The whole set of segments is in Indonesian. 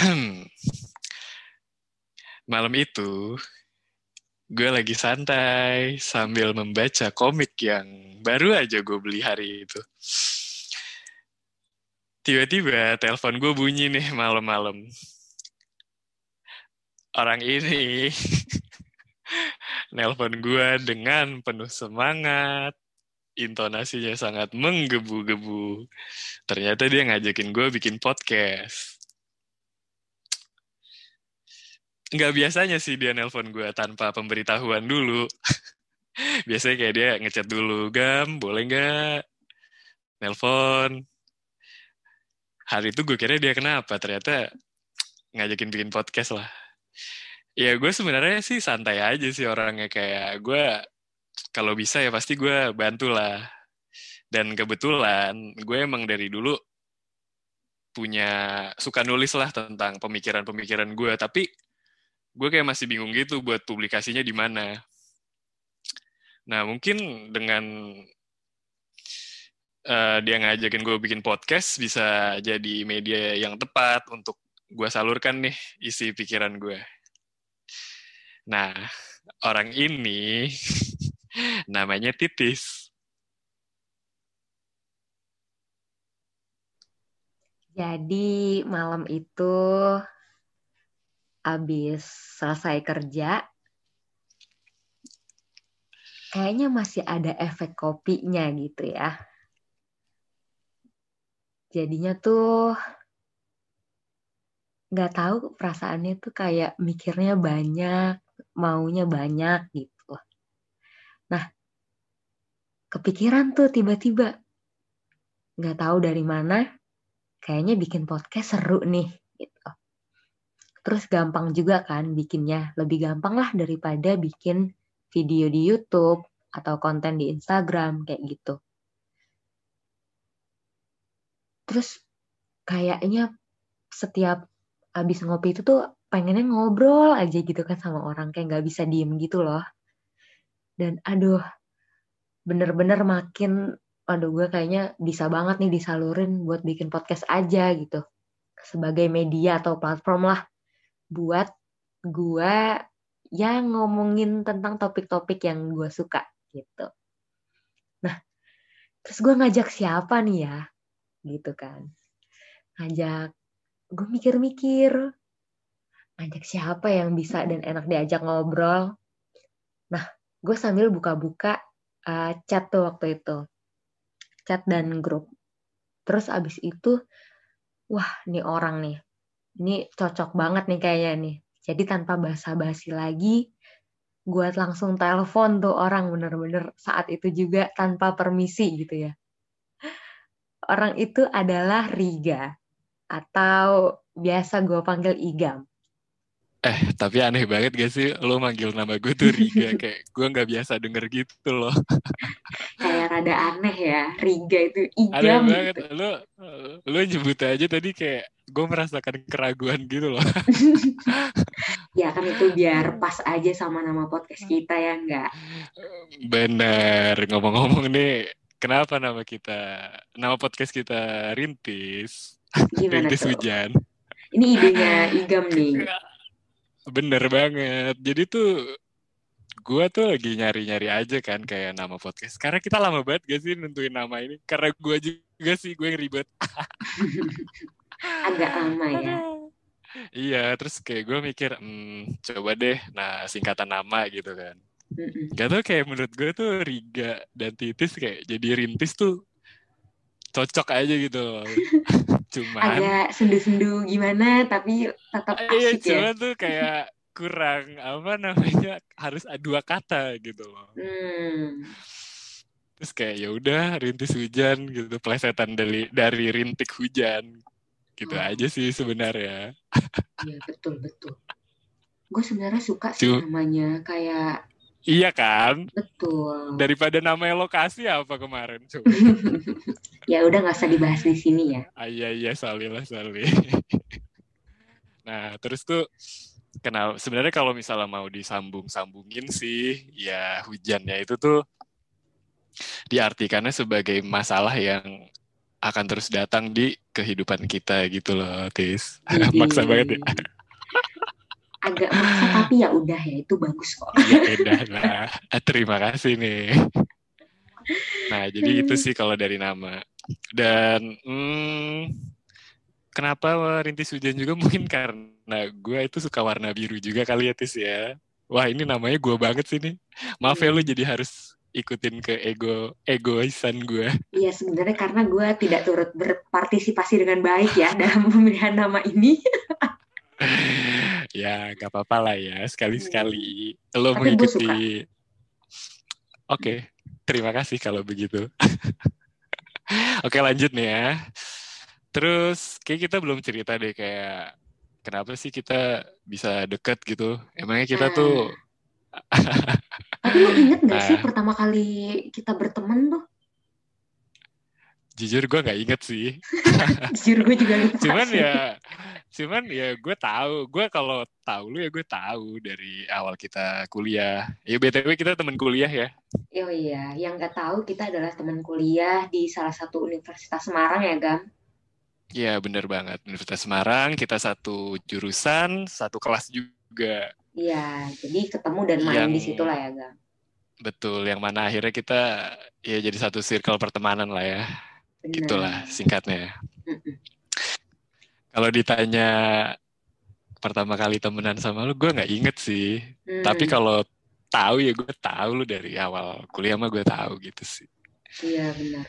Malam itu, gue lagi santai sambil membaca komik yang baru aja gue beli hari itu. Tiba-tiba telepon gue bunyi nih malam-malam. Orang ini nelpon gue dengan penuh semangat, intonasinya sangat menggebu-gebu. Ternyata dia ngajakin gue bikin podcast. Nggak biasanya sih dia nelpon gue tanpa pemberitahuan dulu. Biasanya kayak dia ngechat dulu, Gam, boleh nggak nelpon? Hari itu gue kira dia kenapa, ternyata ngajakin bikin podcast lah. Ya gue sebenarnya sih santai aja sih orangnya kayak gue kalau bisa ya pasti gue bantu lah. Dan kebetulan gue emang dari dulu punya suka nulis lah tentang pemikiran-pemikiran gue, tapi gue kayak masih bingung gitu buat publikasinya di mana. Nah, mungkin dengan uh, dia ngajakin gue bikin podcast bisa jadi media yang tepat untuk gue salurkan nih isi pikiran gue. Nah, orang ini namanya Titis. Jadi malam itu abis selesai kerja, kayaknya masih ada efek kopinya gitu ya. Jadinya tuh nggak tahu perasaannya tuh kayak mikirnya banyak, maunya banyak gitu. Nah, kepikiran tuh tiba-tiba nggak tahu dari mana, kayaknya bikin podcast seru nih. Terus gampang juga kan bikinnya, lebih gampang lah daripada bikin video di YouTube atau konten di Instagram kayak gitu. Terus kayaknya setiap abis ngopi itu tuh pengennya ngobrol aja gitu kan sama orang kayak nggak bisa diem gitu loh. Dan aduh, bener-bener makin, aduh gue kayaknya bisa banget nih disalurin buat bikin podcast aja gitu. Sebagai media atau platform lah buat gue yang ngomongin tentang topik-topik yang gue suka gitu. Nah, terus gue ngajak siapa nih ya? Gitu kan. Ngajak, gue mikir-mikir, ngajak siapa yang bisa dan enak diajak ngobrol. Nah, gue sambil buka-buka uh, chat tuh waktu itu. Chat dan grup. Terus abis itu, wah nih orang nih, ini cocok banget nih kayaknya nih. Jadi tanpa basa-basi lagi, gue langsung telepon tuh orang bener-bener saat itu juga tanpa permisi gitu ya. Orang itu adalah Riga atau biasa gue panggil Igam. Eh, tapi aneh banget gak sih lo manggil nama gue tuh Riga kayak gue nggak biasa denger gitu loh. kayak rada aneh ya, Riga itu Igam. Aneh banget, gitu. lo lo nyebut aja tadi kayak gue merasakan keraguan gitu loh. ya kan itu biar pas aja sama nama podcast kita ya enggak. Bener, ngomong-ngomong nih, kenapa nama kita, nama podcast kita Rintis? Gimana Rintis tuh? Hujan. Ini idenya Igam nih. Bener banget. Jadi tuh gue tuh lagi nyari-nyari aja kan kayak nama podcast. Karena kita lama banget gak sih nentuin nama ini? Karena gue juga sih gue yang ribet. Agak lama ya. Iya, terus kayak gue mikir, hmm, coba deh, nah singkatan nama gitu kan. Gak tau kayak menurut gue tuh Riga dan Titis kayak jadi Rintis tuh cocok aja gitu loh. cuman agak sendu-sendu gimana tapi tetap iya, asik iya, ya. tuh kayak kurang apa namanya harus dua kata gitu loh. Hmm. Terus kayak ya udah rintis hujan gitu plesetan dari dari rintik hujan gitu oh. aja sih sebenarnya. Iya betul betul. Gue sebenarnya suka sih Cuma, namanya kayak Iya kan? Betul. Daripada namanya lokasi apa kemarin ya udah nggak usah dibahas di sini ya. Ah, iya iya sali lah sali. nah terus tuh kenal sebenarnya kalau misalnya mau disambung-sambungin sih ya hujannya itu tuh diartikannya sebagai masalah yang akan terus datang di kehidupan kita gitu loh, Tis. Maksa banget ya. Agak maksa tapi ya udah ya itu bagus kok. ya udah lah. Terima kasih nih. Nah, jadi itu sih kalau dari nama. Dan hmm, kenapa rintis hujan juga mungkin karena gue itu suka warna biru juga kali ya Tis ya. Wah ini namanya gue banget sih nih. Maaf ya lu jadi harus ikutin ke ego egoisan gue. Iya sebenarnya karena gue tidak turut berpartisipasi dengan baik ya dalam pemilihan nama ini. ya gak apa-apa lah ya sekali-sekali lo mengikuti. Oke, okay, terima kasih kalau begitu. Oke lanjut nih ya. Terus kayak kita belum cerita deh kayak kenapa sih kita bisa deket gitu? Emangnya kita hmm. tuh Tapi lu inget gak nah, sih pertama kali kita berteman tuh? Jujur gue gak inget sih. Jujur gue juga lupa Cuman sih. ya, cuman ya gue tahu. Gue kalau tahu lu ya gue tahu dari awal kita kuliah. Ya btw kita teman kuliah ya. Oh iya, yang gak tahu kita adalah teman kuliah di salah satu universitas Semarang ya Gam. Iya bener banget Universitas Semarang kita satu jurusan satu kelas juga Iya, jadi ketemu dan main yang, di situ lah ya, Gang. Betul, yang mana akhirnya kita ya jadi satu circle pertemanan lah ya. Benar. Gitulah singkatnya. Kalau ditanya pertama kali temenan sama lu, gue nggak inget sih. Hmm. Tapi kalau tahu ya gue tahu lu dari awal kuliah mah gue tahu gitu sih. Iya benar.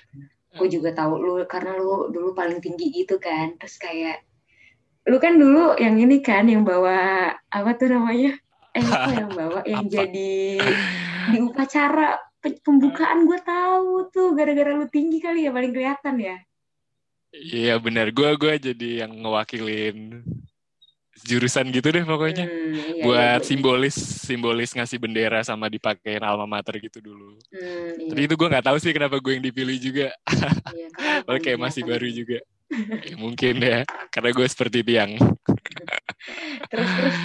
Gue juga tahu lu karena lu dulu paling tinggi gitu kan. Terus kayak lu kan dulu yang ini kan yang bawa apa tuh namanya? Eh apa yang bawa? Yang apa? jadi di upacara pembukaan gue tahu tuh gara-gara lu tinggi kali ya paling kelihatan ya? Iya benar gue gue jadi yang ngewakilin jurusan gitu deh pokoknya. Hmm, iya, buat iya, simbolis simbolis ngasih bendera sama dipakein alma mater gitu dulu. Hmm, iya. tapi itu gue nggak tahu sih kenapa gue yang dipilih juga. Iya, kayak masih baru juga mungkin ya karena gue seperti tiang terus terus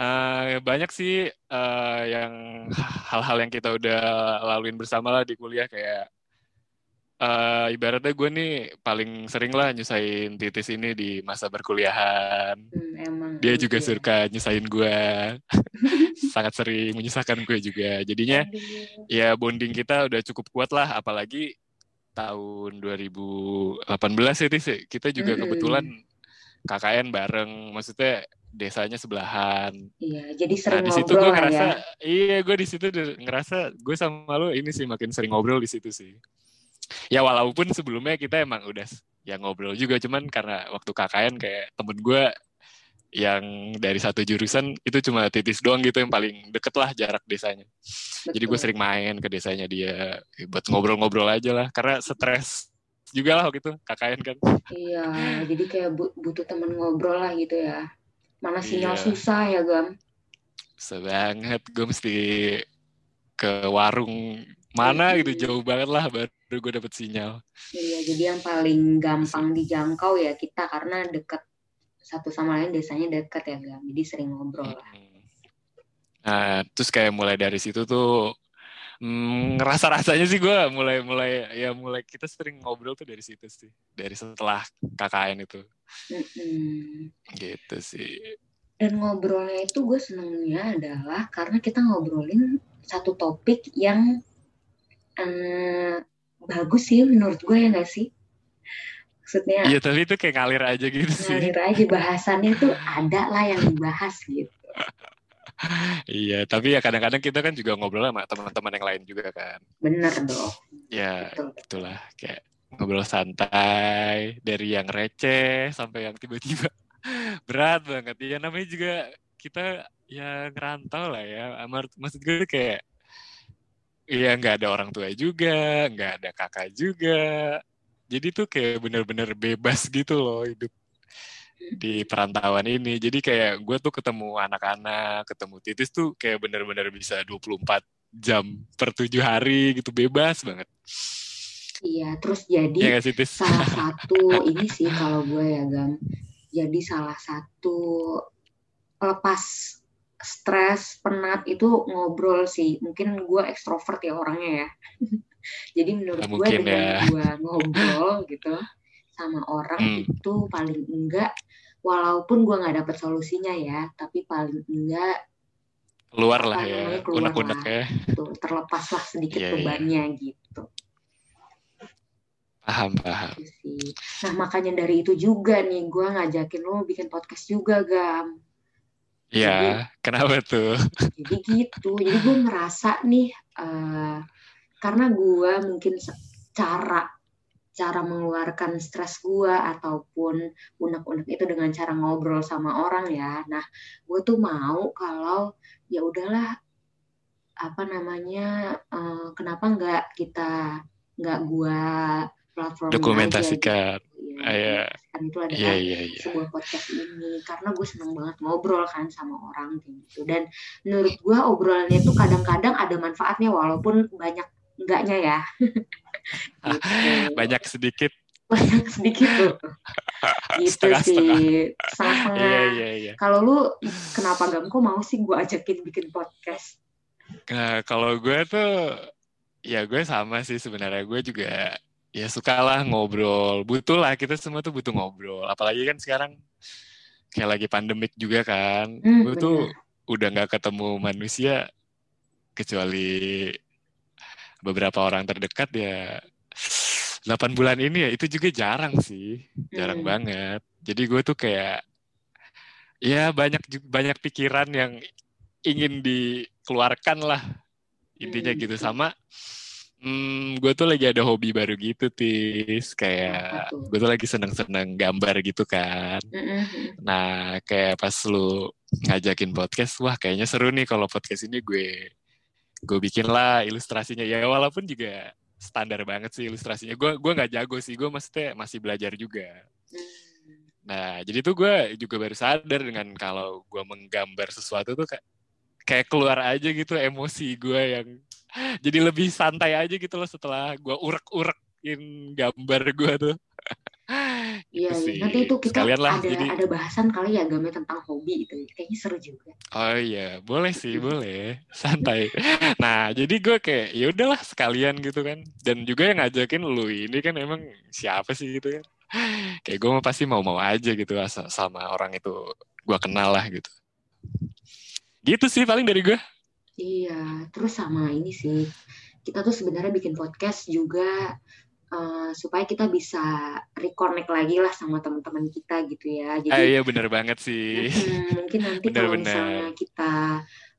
Uh, banyak sih uh, yang hal-hal yang kita udah laluin bersama lah di kuliah kayak uh, ibaratnya gue nih paling sering lah nyusahin titis ini di masa perkuliahan. Hmm, emang. Dia juga ya. suka nyusahin gue, sangat sering menyusahkan gue juga. Jadinya Aduh. ya bonding kita udah cukup kuat lah, apalagi tahun 2018 ya Tis. Kita juga mm-hmm. kebetulan KKN bareng, maksudnya desanya sebelahan. Iya, jadi sering nah, di situ gue ngerasa, ya. iya gue di situ ngerasa gue sama lo ini sih makin sering ngobrol di situ sih. Ya walaupun sebelumnya kita emang udah ya ngobrol juga, cuman karena waktu KKN kayak temen gue yang dari satu jurusan itu cuma titis doang gitu yang paling deket lah jarak desanya. Betul. Jadi gue sering main ke desanya dia buat ngobrol-ngobrol aja lah karena stres juga lah gitu KKN kan. Iya, jadi kayak butuh temen ngobrol lah gitu ya. Mana sinyal iya. susah ya Gam? Susah banget, gue mesti ke warung mana gitu jauh banget lah baru gue dapet sinyal. Iya, jadi yang paling gampang dijangkau ya kita karena deket satu sama lain desanya dekat ya Gam. Jadi sering ngobrol lah. Nah, terus kayak mulai dari situ tuh hmm, ngerasa rasanya sih gue mulai mulai ya mulai kita sering ngobrol tuh dari situ sih dari setelah KKN itu mm-hmm. gitu sih dan ngobrolnya itu gue senengnya adalah karena kita ngobrolin satu topik yang um, bagus sih menurut gue ya gak sih maksudnya iya tapi itu kayak ngalir aja gitu sih. ngalir aja bahasannya tuh ada lah yang dibahas gitu. Iya tapi ya kadang-kadang kita kan juga ngobrol sama teman-teman yang lain juga kan. Bener dong. Ya Betul. itulah kayak ngobrol santai dari yang receh sampai yang tiba-tiba berat banget. Ya namanya juga kita ya ngerantau lah ya. Maksud gue kayak Iya nggak ada orang tua juga, nggak ada kakak juga, jadi tuh kayak bener-bener bebas gitu loh hidup di perantauan ini. Jadi kayak gue tuh ketemu anak-anak, ketemu titis tuh kayak bener-bener bisa 24 jam per tujuh hari gitu bebas banget. Iya, terus jadi ya, salah satu ini sih kalau gue ya Gam. Jadi salah satu lepas stres, penat itu ngobrol sih. Mungkin gue ekstrovert ya orangnya ya. Jadi menurut gue dengan ya. gue ngobrol gitu sama orang Hmm. itu paling enggak walaupun gue nggak dapet solusinya ya tapi paling enggak Keluar lah ya, keluar unek-unek lah. ya. tuh terlepas lah sedikit Iya, iya. bebannya gitu Paham, paham. Gitu nah makanya dari itu juga nih gue ngajakin lo bikin podcast juga gam Ya, kenapa tuh? jadi gitu jadi gue ngerasa nih eh, karena gue mungkin cara cara mengeluarkan stres gue ataupun unek-unek itu dengan cara ngobrol sama orang ya nah gue tuh mau kalau ya udahlah apa namanya eh, kenapa nggak kita nggak gue platform Dokumentasikan. Ah, ya. kan itu adalah Iya, iya, iya. sebuah podcast ini karena gue seneng banget ngobrol kan sama orang gitu dan menurut gue obrolannya itu kadang-kadang ada manfaatnya walaupun banyak enggaknya ya Gitu. Banyak sedikit. banyak sedikit tuh gitu Setengah-setengah. sih setengah-setengah Iya, iya, iya. kalau lu kenapa gam kok mau sih gue ajakin bikin podcast Nah, kalau gue tuh, ya gue sama sih sebenarnya. Gue juga ya sukalah ngobrol. Butuh lah, kita semua tuh butuh ngobrol. Apalagi kan sekarang kayak lagi pandemik juga kan. Hmm, gue tuh udah nggak ketemu manusia kecuali beberapa orang terdekat ya 8 bulan ini ya itu juga jarang sih jarang Hmm. banget jadi gue tuh kayak ya banyak banyak pikiran yang ingin dikeluarkan lah intinya Hmm. gitu sama hmm, gue tuh lagi ada hobi baru gitu tis kayak gue tuh lagi seneng-seneng gambar gitu kan Mm-mm. Nah, kayak pas lu ngajakin podcast, wah kayaknya seru nih kalau podcast ini gue gue bikin lah ilustrasinya. Ya walaupun juga standar banget sih ilustrasinya. Gue gua nggak jago sih, gue maksudnya masih belajar juga. Nah, jadi tuh gue juga baru sadar dengan kalau gue menggambar sesuatu tuh kayak kayak keluar aja gitu emosi gue yang jadi lebih santai aja gitu loh setelah gue urek-urekin gambar gue tuh. Iya, Gitu iya. nanti itu kita Sekalian lah, ada jadi- ada bahasan kali ya gamnya tentang hobi gitu. Kayaknya seru juga. Oh iya, boleh sih, boleh. Santai. Nah, jadi gue kayak ya udahlah sekalian gitu kan. Dan juga yang ngajakin lu ini kan emang siapa sih gitu kan. Kayak gue mah pasti mau-mau aja gitu sama orang itu gue kenal lah gitu. Gitu sih paling dari gue. Iya, terus sama ini sih. Kita tuh sebenarnya bikin podcast juga eh, supaya kita bisa reconnect lagi lah sama teman-teman kita gitu ya. Jadi Ah, iya bener banget sih. Mm, mungkin nanti kalau Benar-benar. misalnya kita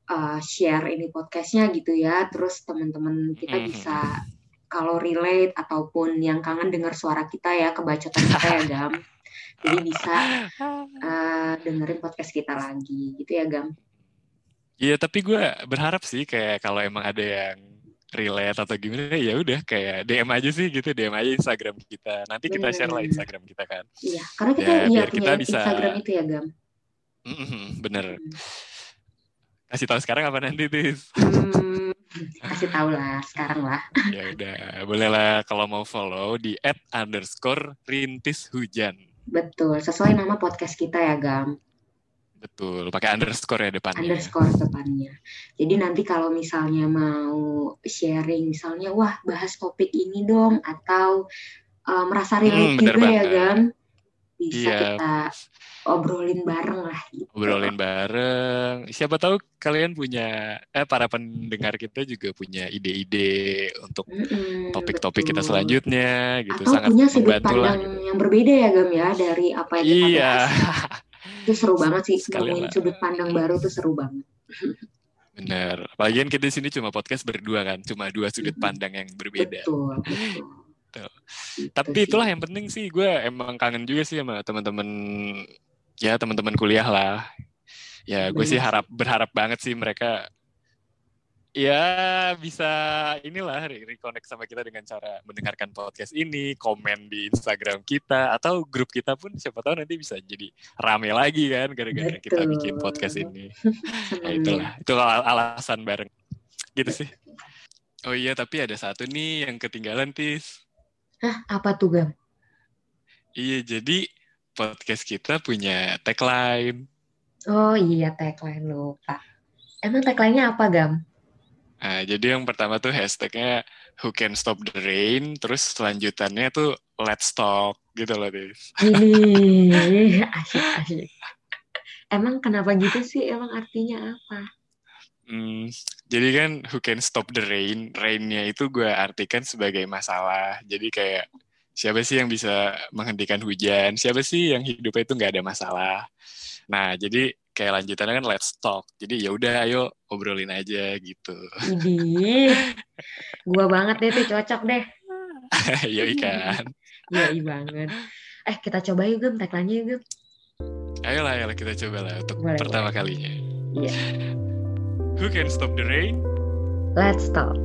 uh, share ini podcastnya gitu ya, terus teman-teman kita Mhm. bisa kalau relate ataupun yang kangen dengar suara kita ya, kebacotan kita ya Gam. Jadi bisa uh, dengerin podcast kita lagi gitu ya Gam. Iya, tapi gue berharap sih kayak kalau emang ada yang relate atau gimana ya udah kayak DM aja sih gitu, DM aja Instagram kita. Nanti kita share lah Bener. Instagram kita kan. Iya, karena kita Ya, iya kita bisa- Instagram itu ya Gam. Mhm, bener. Hmm. Kasih tahu sekarang apa nanti, Tis? Hmm, kasih tahu lah sekarang lah. ya udah, bolehlah kalau mau follow di at underscore rintis hujan. Betul, sesuai nama podcast kita ya Gam. Betul, pakai underscore ya depannya. underscore depannya. Jadi nanti kalau misalnya mau sharing, misalnya wah bahas topik ini dong, atau uh, merasa relate Hmm, juga ya banget. Gam, bisa Iya. kita obrolin bareng lah gitu. Obrolin bareng. Siapa tahu kalian punya, eh para pendengar kita juga punya ide-ide untuk topik-topik kita betul. selanjutnya gitu. Atau Sangat punya sudut pandang Gitu. yang berbeda ya Gam ya dari apa yang kita Iya, bahas. Itu seru banget sih, nemuin lah. sudut pandang baru tuh seru banget. bener. Apalagi kan kita di sini cuma podcast berdua kan, cuma dua sudut pandang yang berbeda. Betul, betul. Betul. Gitu Tapi itulah yang penting sih gue emang kangen juga sih sama teman-teman ya teman-teman kuliah lah. Ya gue sih harap berharap banget sih mereka ya bisa inilah re- reconnect sama kita dengan cara mendengarkan podcast ini, komen di Instagram kita atau grup kita pun siapa tahu nanti bisa jadi rame lagi kan gara-gara kita bikin podcast ini. Ya ya. itulah, itu al- alasan bareng. Gitu sih. Oh iya, tapi ada satu nih yang ketinggalan, Tis. Hah, apa tuh Gam? Iya, jadi podcast kita punya tagline. Oh iya tagline lupa. Emang tagline-nya apa Gam? Nah, jadi yang pertama tuh hashtagnya Who Can Stop the Rain, terus selanjutannya tuh Let's Talk. gitu loh Tis. Ini asyik asyik. Emang kenapa gitu sih? Emang artinya apa? Hmm, jadi kan who can stop the rain? Rainnya itu gue artikan sebagai masalah. Jadi kayak siapa sih yang bisa menghentikan hujan? Siapa sih yang hidupnya itu nggak ada masalah? Nah, jadi kayak lanjutannya kan let's talk. Jadi ya udah ayo obrolin aja gitu. Ini gua banget deh tuh cocok deh. Yoi kan. Iya banget. Eh kita coba yuk Gem, tagline yuk Gem. Ayolah, ayolah kita coba lah untuk Boleh, pertama kalinya. Iya. Who can stop the rain? Let's talk.